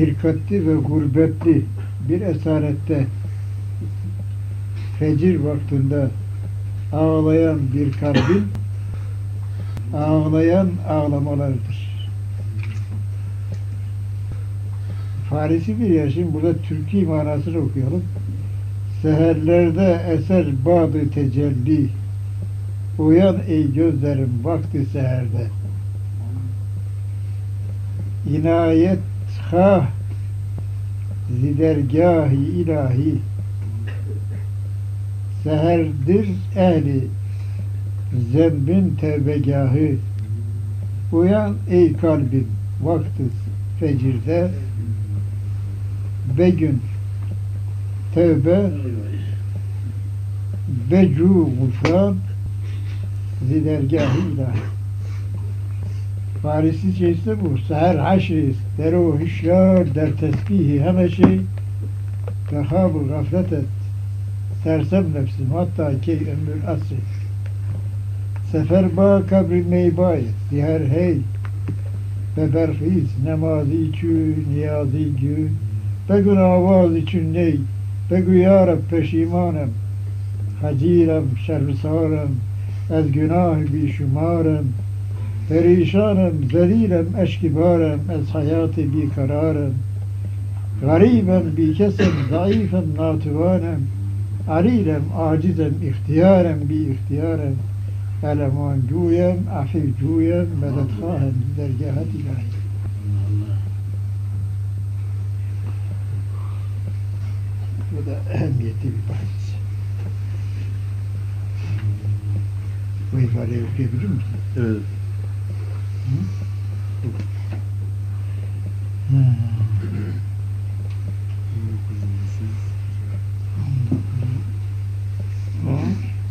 firkatli ve gurbetli bir esarette fecir vaktinde ağlayan bir kalbin ağlayan ağlamalarıdır. Farisi bir yaşın burada Türkiye manasını okuyalım. Seherlerde eser badı tecelli Uyan ey gözlerim vakti seherde İnayet ha zidergâhi ilahi Seherdir ehli. Zembin tevbegahı Uyan ey kalbim vakti fecirde. Begün tevbe. Becu gufran. Zidergâhi ilahi فارسی چیست بود سهر عشریست در و هشیار در تسبیح همشه به خواب و غفلتت سرسم نفسی ماتا کی أمر اصر سفر با کبر می باید دیهر هی به برخیز نمازی چو نیازی گو بگو نوازی چو نی. بگو یارب پشیمانم. خجیرم شرمسارم از گناه بیشمارم. فريشانا ذليلا أشكبارا الحياة بقرارا غريبم بكسا ضعيفا ناتوانا عريلا عاجزا اختيارا باختيارا ألمان جويا عفيف جويم مددخاها لدرجات العين Bu da آه. ehemmiyetli bir bahis. Bu ifadeyi okuyabilir misin? Evet. Hmm.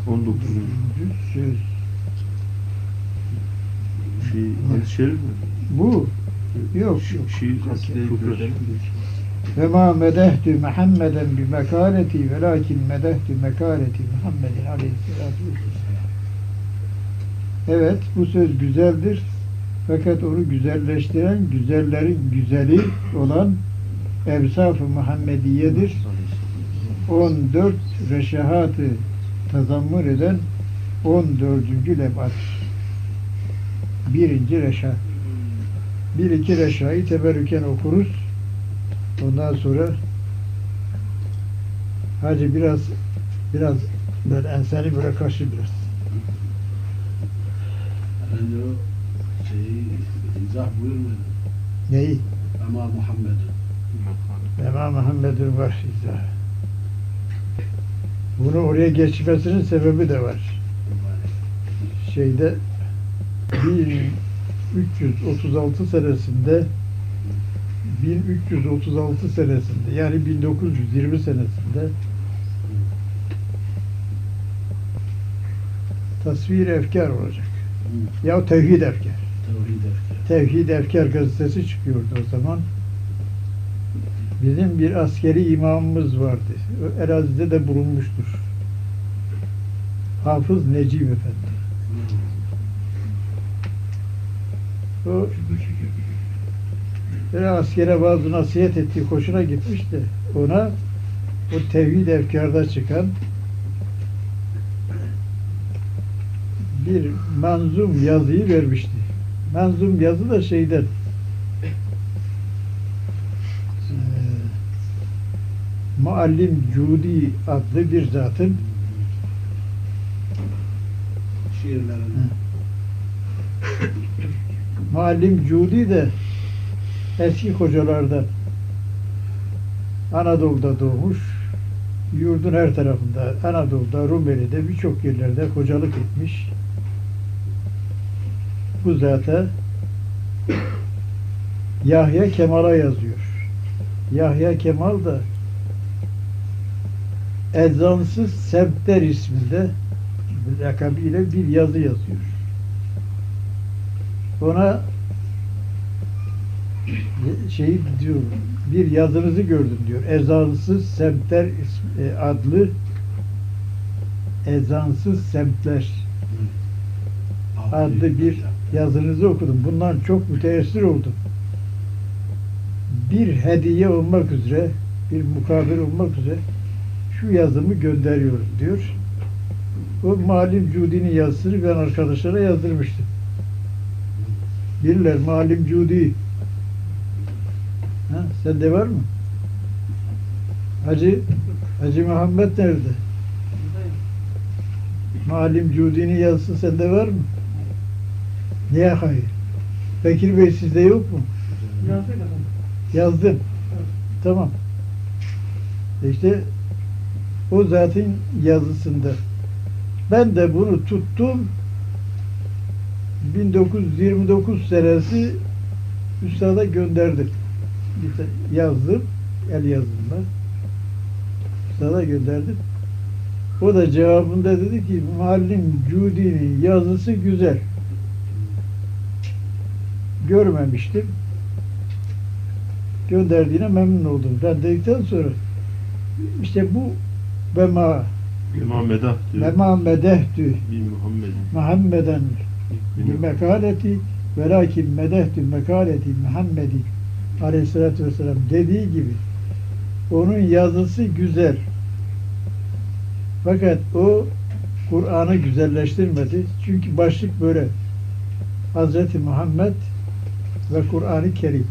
19. Söz. Şey, hadis-i şerif mi? Bu yok Şi- yok. Şiir. Ve ma medehtü Muhammeden bi mekaleti velakin medehtü mekaleti Muhammedin aleyhissalatu vesselam. Evet bu söz güzeldir. Fakat onu güzelleştiren güzellerin güzeli olan Evsaf-ı Muhammediye'dir. 14 reşahatı tazammur eden 14. lebat. Birinci reşa. Bir iki reşayı teberrüken okuruz. Ondan sonra Hacı biraz biraz böyle enseni kaşı biraz. Önce o şeyi izah buyurmadı. Neyi? Ama Muhammed'in. Ema Muhammed'in var izahı. Bunu oraya geçmesinin sebebi de var. Şeyde 1336 senesinde 1336 senesinde yani 1920 senesinde tasvir efkar olacak. Ya tevhid efkar. Tevhid efkar. Tevhid gazetesi çıkıyordu o zaman. Bizim bir askeri imamımız vardı. Erazide de bulunmuştur. Hafız Necip Efendi. O böyle askere bazı nasihat ettiği hoşuna gitmiş de ona o tevhid efkarda çıkan bir manzum yazıyı vermişti. Manzum yazı da şeyden eee, Muallim Cudi adlı bir zatın Şiirlerin. Muallim Cudi de eski hocalardan Anadolu'da doğmuş. Yurdun her tarafında, Anadolu'da, Rumeli'de birçok yerlerde hocalık etmiş. Bu zata Yahya Kemal'a yazıyor. Yahya Kemal da Ezansız Semtler isminde lakabıyla bir yazı yazıyor. Ona şeyi diyor bir yazınızı gördüm diyor. Ezansız semtler e, adlı Ezansız semtler adlı bir yazınızı okudum. Bundan çok müteessir oldum. bir hediye olmak üzere, bir mukabil olmak üzere şu yazımı gönderiyorum diyor. O Malim Cudi'nin yazısını ben arkadaşlara yazdırmıştım. Bilirler Malim Cudi. Ha, sende var mı? Hacı, Hacı Muhammed nerede? Malim Cudi'nin yazısı sende var mı? Niye hayır? Bekir Bey sizde yok mu? Yazdım. Tamam. İşte o zaten yazısında. Ben de bunu tuttum. 1929 senesi üstada gönderdim. İşte yazdım. El yazımla. Üstada gönderdim. O da cevabında dedi ki Muallim Cudi'nin yazısı güzel. Görmemiştim. Gönderdiğine memnun oldum. Ben dedikten sonra işte bu bema İmam Medah diyor. Bir Muhammed. Muhammeden bir mekaleti velakin medehtü mekaleti Muhammedi aleyhissalatü vesselam dediği gibi onun yazısı güzel. Fakat o Kur'an'ı güzelleştirmedi. Çünkü başlık böyle. Hazreti Muhammed ve Kur'an-ı Kerim.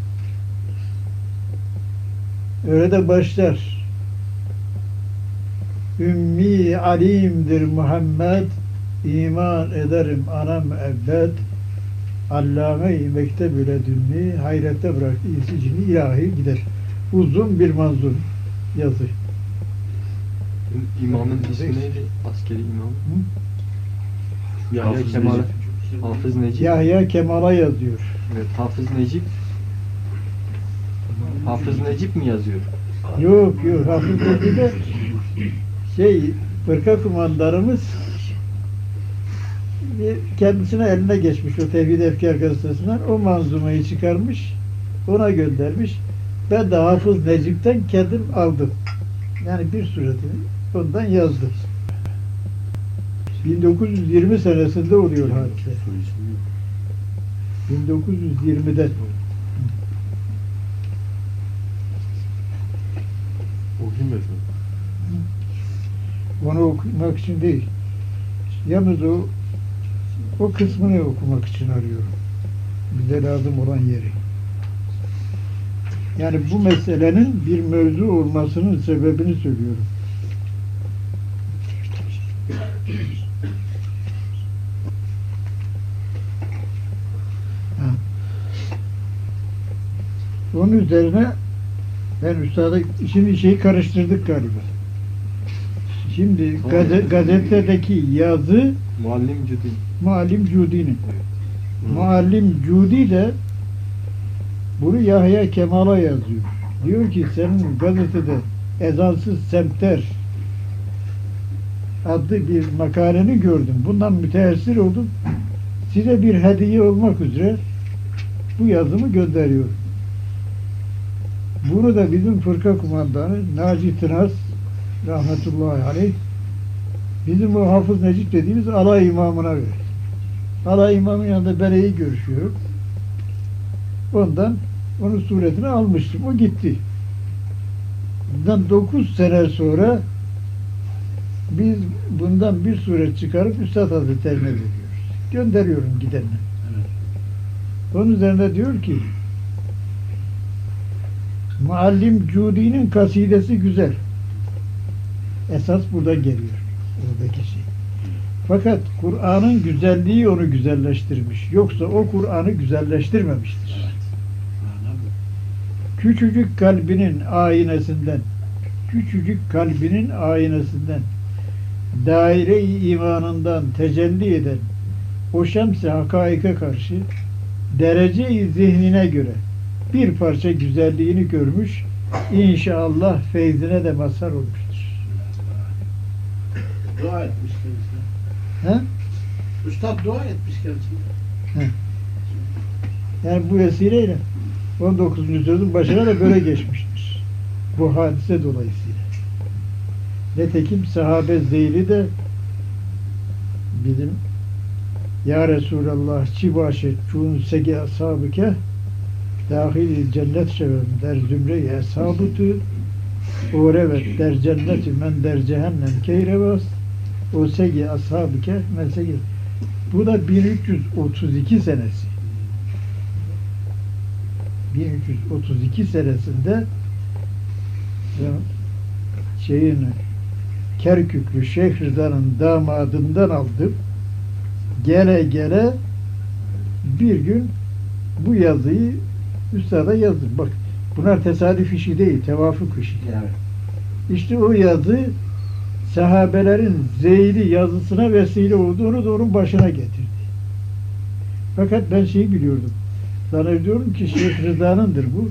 Öyle de başlar. Ümmi alimdir Muhammed, iman ederim anam ebbed, allame-i mekteb ile dünni, hayrette bıraktı isicini ilahi gider. Uzun bir manzum yazı. İmamın ismi neydi? Askeri imam. Hı? Yahya Kemal. Hafız Necip. Yahya Kemal'a yazıyor. Evet, Hafız Necip. Hafız Necip mi yazıyor? Yok yok Hafız Necip'e şey fırka kumandanımız bir kendisine eline geçmiş o Tevhid Efkar gazetesinden o manzumayı çıkarmış ona göndermiş. Ben de Hafız Necip'ten kendim aldım. Yani bir suretini ondan yazdım. 1920 senesinde oluyor hadise. Soy ismi yok. 1920'de. Okuyayım mı? Onu okumak için değil. Yalnız o o kısmını okumak için arıyorum. Bize lazım olan yeri. Yani bu meselenin bir mevzu olmasının sebebini söylüyorum. Onun üzerine ben üstada şimdi şeyi karıştırdık galiba. Şimdi gaze, gazetedeki yazı Muallim Cüdin. Muallim Cudi'nin. Muallim Cudi de bunu Yahya Kemal'a yazıyor. Diyor ki senin gazetede ezansız semtler adlı bir makaleni gördüm. Bundan müteessir oldum. Size bir hediye olmak üzere bu yazımı gönderiyorum. Bunu da bizim fırka kumandanı Naci Tınaz rahmetullahi aleyh bizim o Hafız Necip dediğimiz alay imamına verir. Alay imamın yanında bereyi görüşüyorum. Ondan onun suretini almıştım. O gitti. Bundan 9 sene sonra biz bundan bir suret çıkarıp Üstad Hazretlerine veriyoruz. Gönderiyorum gidenine. Evet. Onun üzerinde diyor ki Muallim Cudi'nin kasidesi güzel. Esas burada geliyor. Oradaki şey. Fakat Kur'an'ın güzelliği onu güzelleştirmiş. Yoksa o Kur'an'ı güzelleştirmemiştir. Evet. Küçücük kalbinin aynesinden, küçücük kalbinin aynesinden, daire-i imanından tecelli eden o şems-i karşı derece-i zihnine göre bir parça güzelliğini görmüş, inşallah feyzine de mazhar olmuştur. Dua etmiş kendisine. He? Üstad dua etmiş kendisine. Yani bu vesileyle 19. yüzyılın başına da böyle geçmiştir. Bu hadise dolayısıyla. Netekim sahabe zeyli de bizim Ya Resulallah çi başet çun segi ashabıke dahil cennet şevem der zümre-i eshabutu o revet der cenneti men der cehennem keyrevas o segi ashab-ı kehf men segi bu da 1332 senesi. 1332 senesinde şeyin Kerküklü Şeyh Rıza'nın damadından aldım. Gele gele bir gün bu yazıyı üstada yazdım. Bak bunlar tesadüf işi değil, tevafuk işi. Evet. İşte o yazı sahabelerin zeyli yazısına vesile olduğunu da onun başına getirdi. Fakat ben şeyi biliyordum. Zannediyorum ki Şeyh Rıza'nındır bu.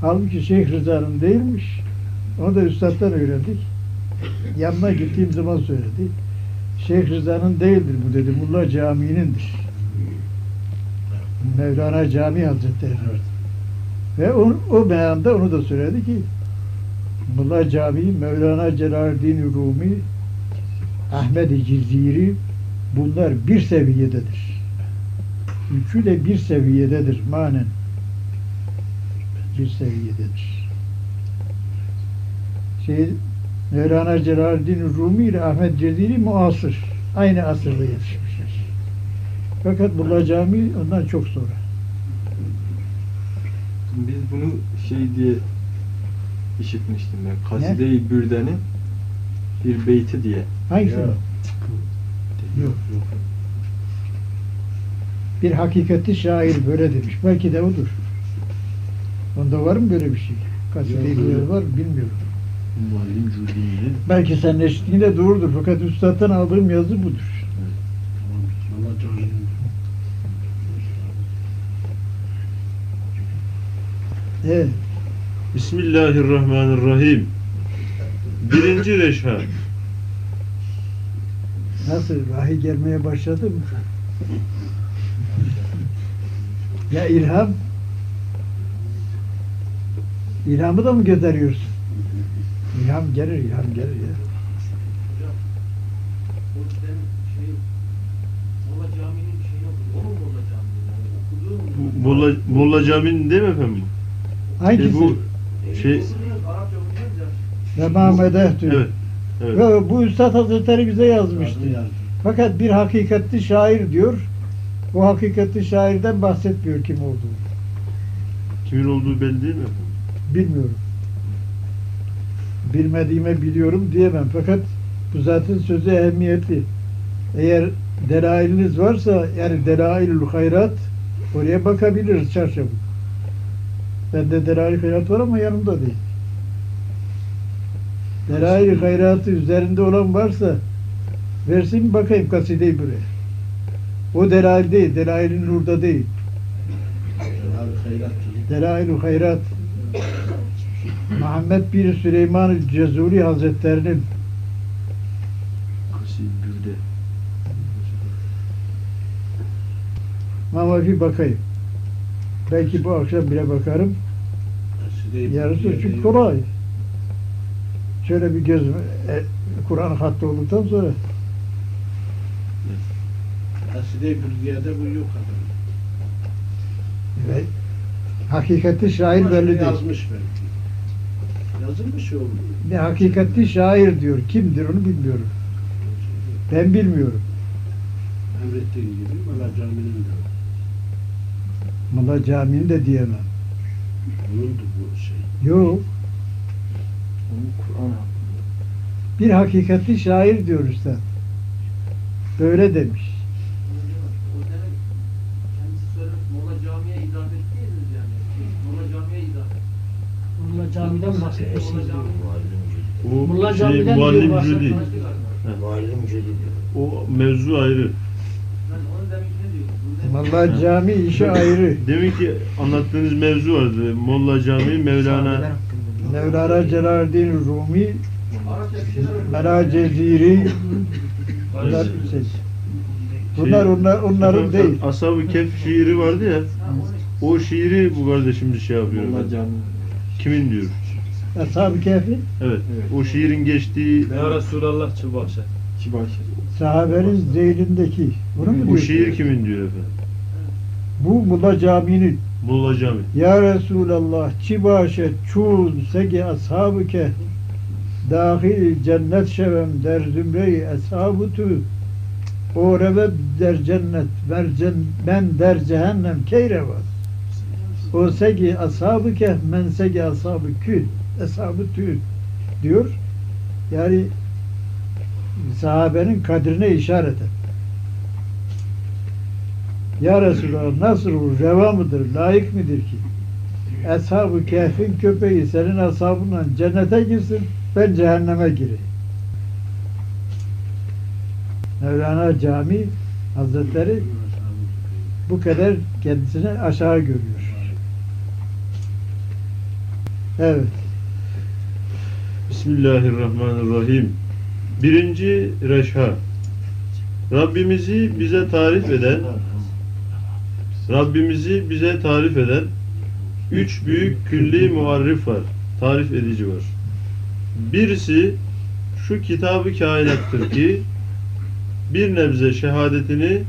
Halbuki Şeyh Rıza'nın değilmiş. Onu da üstadtan öğrendik. Yanına gittiğim zaman söyledi. Şeyh Rıza'nın değildir bu dedi. Mulla Camii'nindir. Mevlana Camii Hazretleri. Evet. Ve o, o beyanda onu da söyledi ki Mulla Camii, Mevlana Celaleddin Rumi, Ahmet-i Ciziri bunlar bir seviyededir. Üçü de bir seviyededir manen. Bir seviyededir. Şey, Mevlana Celaleddin Rumi ile Ahmet Ceziri muasır. Aynı asırda yetişmişler. Fakat Mulla Camii ondan çok sonra. Biz bunu şey diye işitmiştim ben. Kaside-i Bürde'nin bir beyti diye. Hangisi? Yok. Yok. Bir hakikati şair böyle demiş. Belki de odur. Onda var mı böyle bir şey? Kaside-i Yok, Bürde yok. var mı bilmiyorum. Muallim Cüdi'nin Belki senin eşliğinde doğrudur. Fakat üstadtan aldığım yazı budur. Tamam. Allah canını. Evet. Bismillahirrahmanirrahim. Birinci reşha. Nasıl? Vahiy gelmeye başladı mı? Ya ilham? İlhamı da mı gönderiyorsun? İlham gelir, ilham gelir ya. Şey Molla Camii'nin şeyi okudu. O mu Molla? Yani Bu Camii'nin değil mi efendim? Hangisi? bu şey- ya. Ve Mahmed'e diyor. Evet. Evet. Ve bu Üstad Hazretleri bize yazmıştı. Yazdı. Fakat bir hakikatli şair diyor. O hakikatli şairden bahsetmiyor kim olduğunu. Kimin olduğu belli değil mi efendim? Bilmiyorum. Bilmediğime biliyorum diyemem. Fakat bu zaten sözü ehemmiyetli. Eğer delailiniz varsa yani delailül hayrat oraya bakabiliriz çarşafı. Bende delail hayrat var ama yanımda değil. Delail hayratı üzerinde olan varsa versin bakayım kasideyi buraya. O delail değil, delailin nurda değil. Abi hayrat canım. Delail-i Hayrat Muhammed bin Süleyman Cezuri Hazretlerinin ama bir bakayım. Belki bu akşam bile bakarım. Yarısı çünkü kolay. Şöyle bir gözüm e, Kur'an hattı olduktan sonra Kaside-i Bürdiye'de bu yok adam. ve hakikati şair belli değil. Yazmış belki. Yazılmış o. Ne hakikati şair diyor. Kimdir onu bilmiyorum. Ben bilmiyorum. Emrettiğin gibi Molla Camii'nin de. Molla Camii'ni de diyemem. Onundu bu şey. Yok. Onun Kur'an hakkında. Bir hakikati şair diyor üstad. Böyle demiş. Molla camiden bahsetmişsiniz. Molla Camii. O Molla şey Camii'den diyor Muallim bahsetmez. Cüdi. Muallim Cedi diyor. O mevzu ayrı. Demin- Molla Cami işi ayrı. Demek ki anlattığınız mevzu vardı. Molla Camii, Mevlana Mevlana Celaleddin Rumi. Mela Ceziri, bunlar, şey, bunlar onlar, onların değil. Ashab-ı Kehf şiiri vardı ya. O şiiri bu kardeşimiz şey yapıyor. Molla Camii. Kimin diyor? Ashab-ı Kehf'in Evet. Evet. O şiirin geçtiği Ya Resulallah çıbaşı. Kibaşı. sahabenin zeylindeki. Bunu mu o diyorsun? şiir kimin diyor efendim? Bu Mulla Camii'nin. Molla Cami. Ya Resulallah çi başe çul segi ashabı ke dahil cennet şevem der zümreyi ashabı tu o reve der cennet ver cen, ben der cehennem keyrevaz o segi ashabı ke men segi ashabı kü ashabı diyor yani sahabenin kadrine işaret et. Ya Resulallah nasıl bu reva mıdır, layık mıdır ki? Ashab-ı Kehf'in köpeği senin ashabınla cennete girsin, ben cehenneme gireyim. Mevlana Cami Hazretleri bu kadar kendisini aşağı görüyor. Evet. Bismillahirrahmanirrahim. Birinci reşha. Rabbimizi bize tarif eden Rabbimizi bize tarif eden üç büyük külli muarrif var. Tarif edici var. Birisi şu kitabı kainattır ki bir nebze şehadetini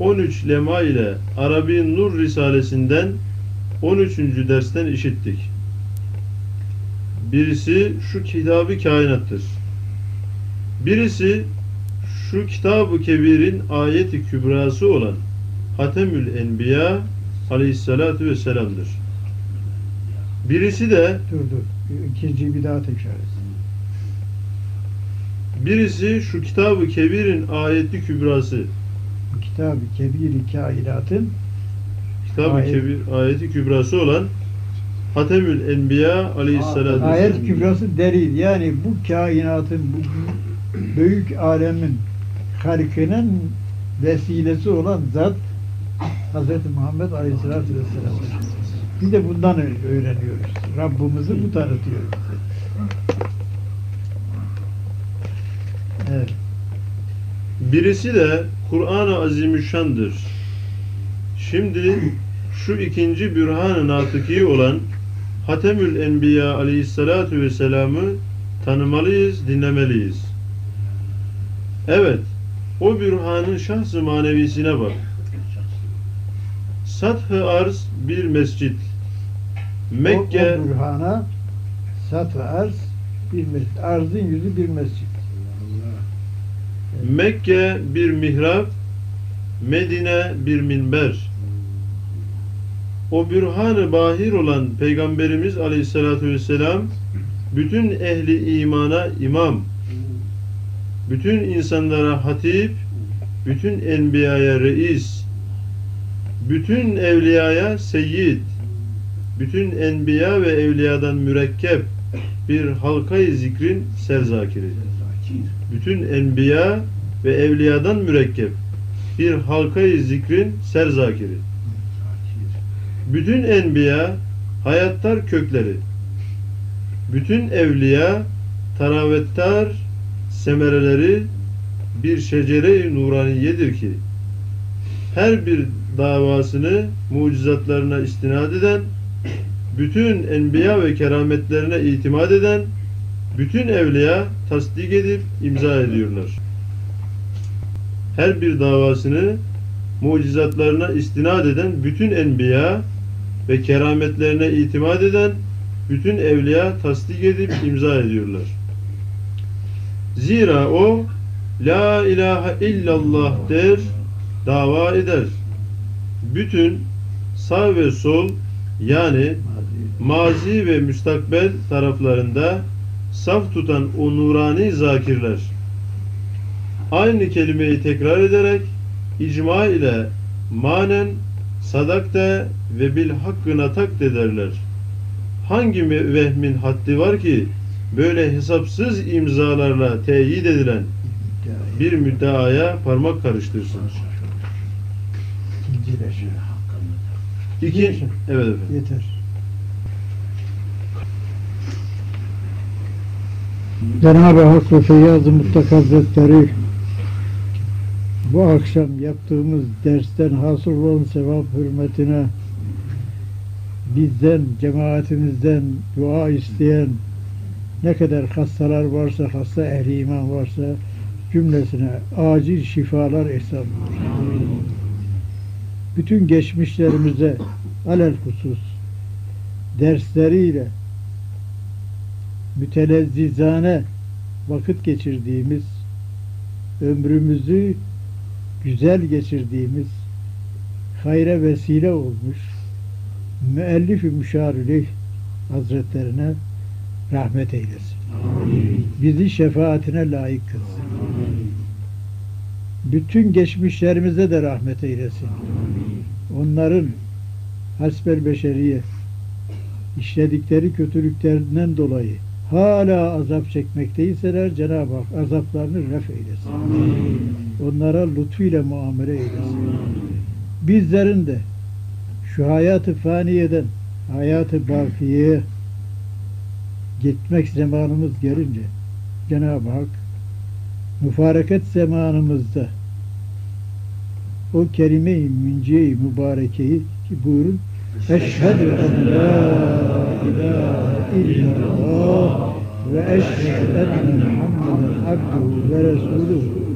13 lema ile Arabi Nur Risalesinden 13. dersten işittik. Birisi şu kitabı kainattır. Birisi şu kitabı kebirin ayeti kübrası olan Hatemül Enbiya aleyhissalatu vesselam'dır. Birisi de Dur dur. İkinciyi bir daha tekrar et. birisi şu kitabı kebirin ayeti kübrası. Kitab-ı Kebir-i Kainat'ın Kitab-ı Ayet. kebir ayeti kübrası olan Hatemül Enbiya aleyhissalatu ayet kübrası delil. Yani bu kainatın, bu büyük alemin halkının vesilesi olan zat Hz. Muhammed Aleyhisselatü Vesselam. Biz de bundan öğreniyoruz. Rabbimizi bu tanıtıyor bize. Evet. Birisi de Kur'an-ı Azimüşşan'dır. Şimdi şu ikinci bürhan-ı natıki olan Hatemül Enbiya aleyhissalatu vesselam'ı tanımalıyız, dinlemeliyiz. Evet, o bürhanın şahs-ı manevisine bak. Sath-ı arz bir mescit. Mekke, O, o Burhan'a sat ve arz bir mescid. Arzın yüzü bir mescid. Mekke bir mihrap, Medine bir minber. O bürhan-ı bahir olan Peygamberimiz Aleyhisselatü Vesselam bütün ehli imana imam, bütün insanlara hatip, bütün enbiyaya reis, bütün evliyaya seyyid, bütün enbiya ve evliyadan mürekkep bir halkayı zikrin serzakiri bütün enbiya ve evliyadan mürekkep bir halkayı zikrin serzakiri. Bütün enbiya hayattar kökleri. Bütün evliya taravettar semereleri bir şecere-i nuraniyedir ki her bir davasını mucizatlarına istinad eden bütün enbiya ve kerametlerine itimat eden bütün evliya tasdik edip imza ediyorlar. Her bir davasını mucizatlarına istinad eden bütün enbiya ve kerametlerine itimat eden bütün evliya tasdik edip imza ediyorlar. Zira o La ilahe illallah der, dava eder. Bütün sağ ve sol yani mazi ve müstakbel taraflarında saf tutan o nurani zakirler aynı kelimeyi tekrar ederek icma ile manen sadakte ve bil hakkına tak ederler. Hangi vehmin haddi var ki böyle hesapsız imzalarla teyit edilen bir müddeaya parmak karıştırsın. İki, evet efendim. Yeter. Cenab-ı Hak ve Feyyaz-ı Mutlak Hazretleri bu akşam yaptığımız dersten hasıl olan sevap hürmetine bizden, cemaatimizden dua isteyen ne kadar hastalar varsa, hasta ehli iman varsa cümlesine acil şifalar ihsan. Bütün geçmişlerimize alel husus dersleriyle mütelezzizane vakit geçirdiğimiz ömrümüzü güzel geçirdiğimiz hayra vesile olmuş müellif-i müşarilih hazretlerine rahmet eylesin. Bizi şefaatine layık kılsın. Bütün geçmişlerimize de rahmet eylesin. Onların hasbel beşeriye işledikleri kötülüklerinden dolayı hala azap çekmekteyseler Cenab-ı Hak azaplarını ref eylesin. Onlara lütfuyla muamele eylesin. Bizlerin de şu hayatı faniyeden hayatı bakiyeye gitmek zamanımız gelince Cenab-ı Hak müfareket zamanımızda o kelime-i münciye-i mübarekeyi ki buyurun Eşhedü en la ilahe illallah ve eşhedü enne Muhammeden abduhu ve resuluhu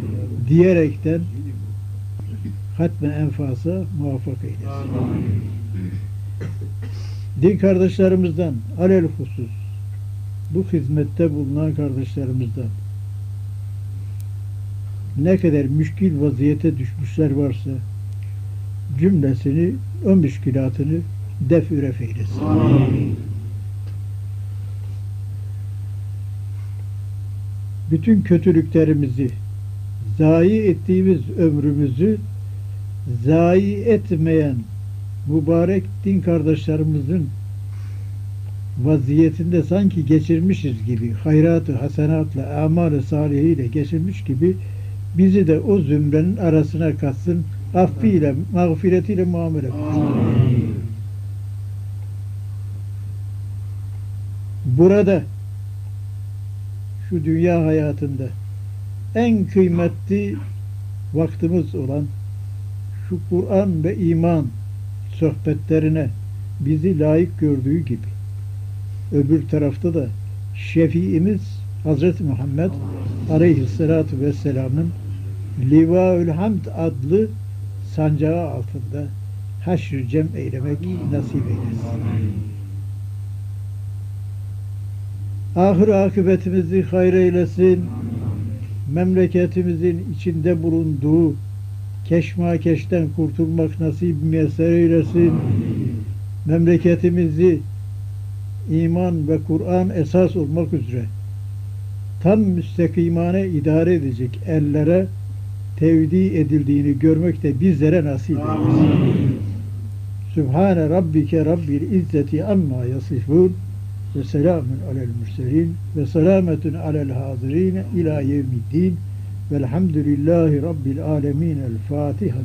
diyerekten hatme enfasa muvaffak eylesin. Din kardeşlerimizden alel husus bu hizmette bulunan kardeşlerimizden ne kadar müşkil vaziyete düşmüşler varsa cümlesini o müşkilatını def üref eylesin. Bütün kötülüklerimizi zayi ettiğimiz ömrümüzü zayi etmeyen mübarek din kardeşlerimizin vaziyetinde sanki geçirmişiz gibi hayratı hasenatla amal-i salihiyle geçirmiş gibi bizi de o zümrenin arasına katsın affıyla mağfiretiyle muamele etsin. Burada şu dünya hayatında en kıymetli vaktimiz olan şu Kur'an ve iman sohbetlerine bizi layık gördüğü gibi öbür tarafta da şefiimiz Hazreti Muhammed Aleyhisselatü Vesselam'ın Livaül Hamd adlı sancağı altında haşr cem eylemek nasip eylesin. Ahir akıbetimizi hayır eylesin. Memleketimizin içinde bulunduğu keşmakeşten kurtulmak nasip müyesser eylesin. Memleketimizi iman ve Kur'an esas olmak üzere tam müstakimane idare edecek ellere tevdi edildiğini görmek de bizlere nasip eylesin. Sübhane Rabbike Rabbil İzzeti amma yasifun ve selamun alel mürselin ve selametun alel hazirin ila yevmiddin velhamdülillahi Rabbil alemin el Fatiha.